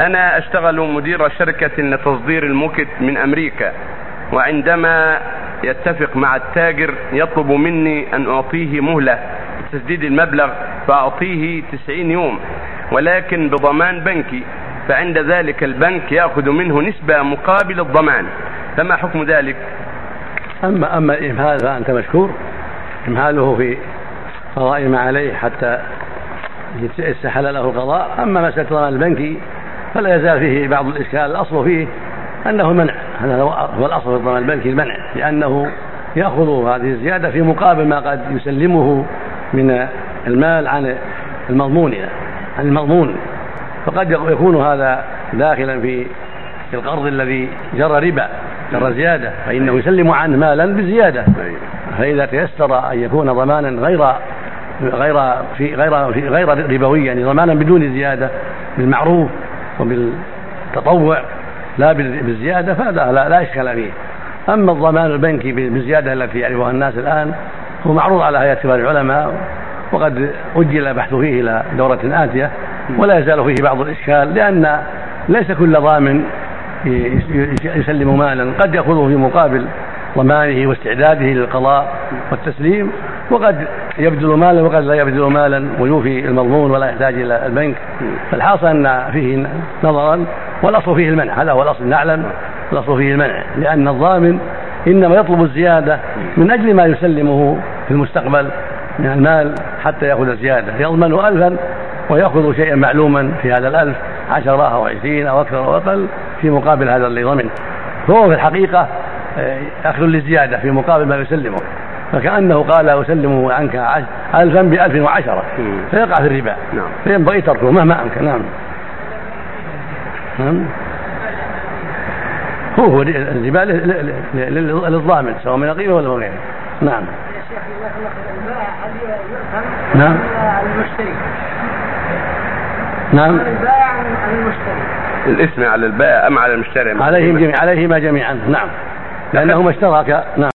أنا أشتغل مدير شركة لتصدير الموكت من أمريكا وعندما يتفق مع التاجر يطلب مني أن أعطيه مهلة لتسديد المبلغ فأعطيه 90 يوم ولكن بضمان بنكي فعند ذلك البنك يأخذ منه نسبة مقابل الضمان. فما حكم ذلك؟ أما أما الإمهال فأنت مشكور. إمهاله في قضاء ما عليه حتى يستحل له القضاء أما مسألة الضمان البنكي فلا يزال فيه بعض الإشكال. الأصل فيه أنه منع. هذا هو الأصل في الضمان البنكي المنع لأنه يأخذ هذه الزيادة في مقابل ما قد يسلمه من المال عن المضمون عن المضمون. فقد يكون هذا داخلا في القرض الذي جرى ربا جرى زيادة فإنه يسلم عنه مالا بزيادة. فإذا تيسر أن يكون ضمانا غير غير في غير في غير ربوي يعني ضمانا بدون زيادة بالمعروف وبالتطوع لا بالزيادة فهذا لا, لا إشكال فيه. أما الضمان البنكي بالزيادة التي يعرفها الناس الآن هو معروض على هيئة كبار العلماء وقد أجل البحث فيه إلى دورة آتية ولا يزال فيه بعض الإشكال لأن ليس كل ضامن يسلم مالا. قد يأخذه في مقابل ضمانه واستعداده للقضاء والتسليم وقد يبذل مالا وقد لا يبذل مالا ويوفي المضمون ولا يحتاج إلى البنك. فالحاصل أن فيه نظرا والأصل فيه المنع هذا هو الأصل نعلم الأصل فيه المنع. لأن الضامن إنما يطلب الزيادة من أجل ما يسلمه في المستقبل من المال حتى يأخذ الزيادة. يضمن الفا ويأخذ شيئا معلوما في هذا الألف عشرة أو عشرين أو أكثر أو أقل في مقابل هذا اللي ضمن. فهو في الحقيقة آه، أخذ للزيادة في مقابل ما يسلمه. فكأنه قال أسلم عنك ألفا بألف وعشرة. فيقع في الربا. نعم. فينبغي تركه مهما أمكن. نعم. نعم. هو هو الربا للضامن سواء من القيمة ولا من غيره نعم. نعم. المشتري نعم. البائع المشتري الاسم على البائع أم على المشتري؟ عليهم جميعا. عليهما جميعا. نعم. لأنهما اشتركا نعم.